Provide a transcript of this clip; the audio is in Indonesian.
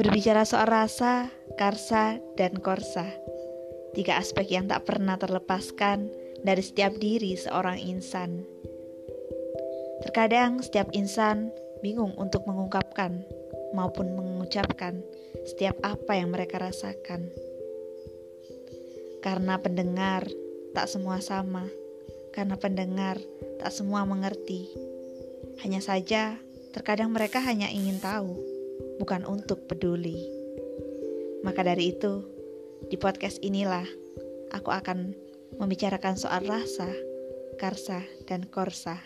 Berbicara soal rasa, karsa, dan korsa, tiga aspek yang tak pernah terlepaskan dari setiap diri seorang insan. Terkadang setiap insan bingung untuk mengungkapkan maupun mengucapkan setiap apa yang mereka rasakan. Karena pendengar tak semua sama, karena pendengar tak semua mengerti. Hanya saja, terkadang mereka hanya ingin tahu bukan untuk peduli. Maka dari itu, di podcast inilah aku akan membicarakan soal rasa, karsa, dan korsa.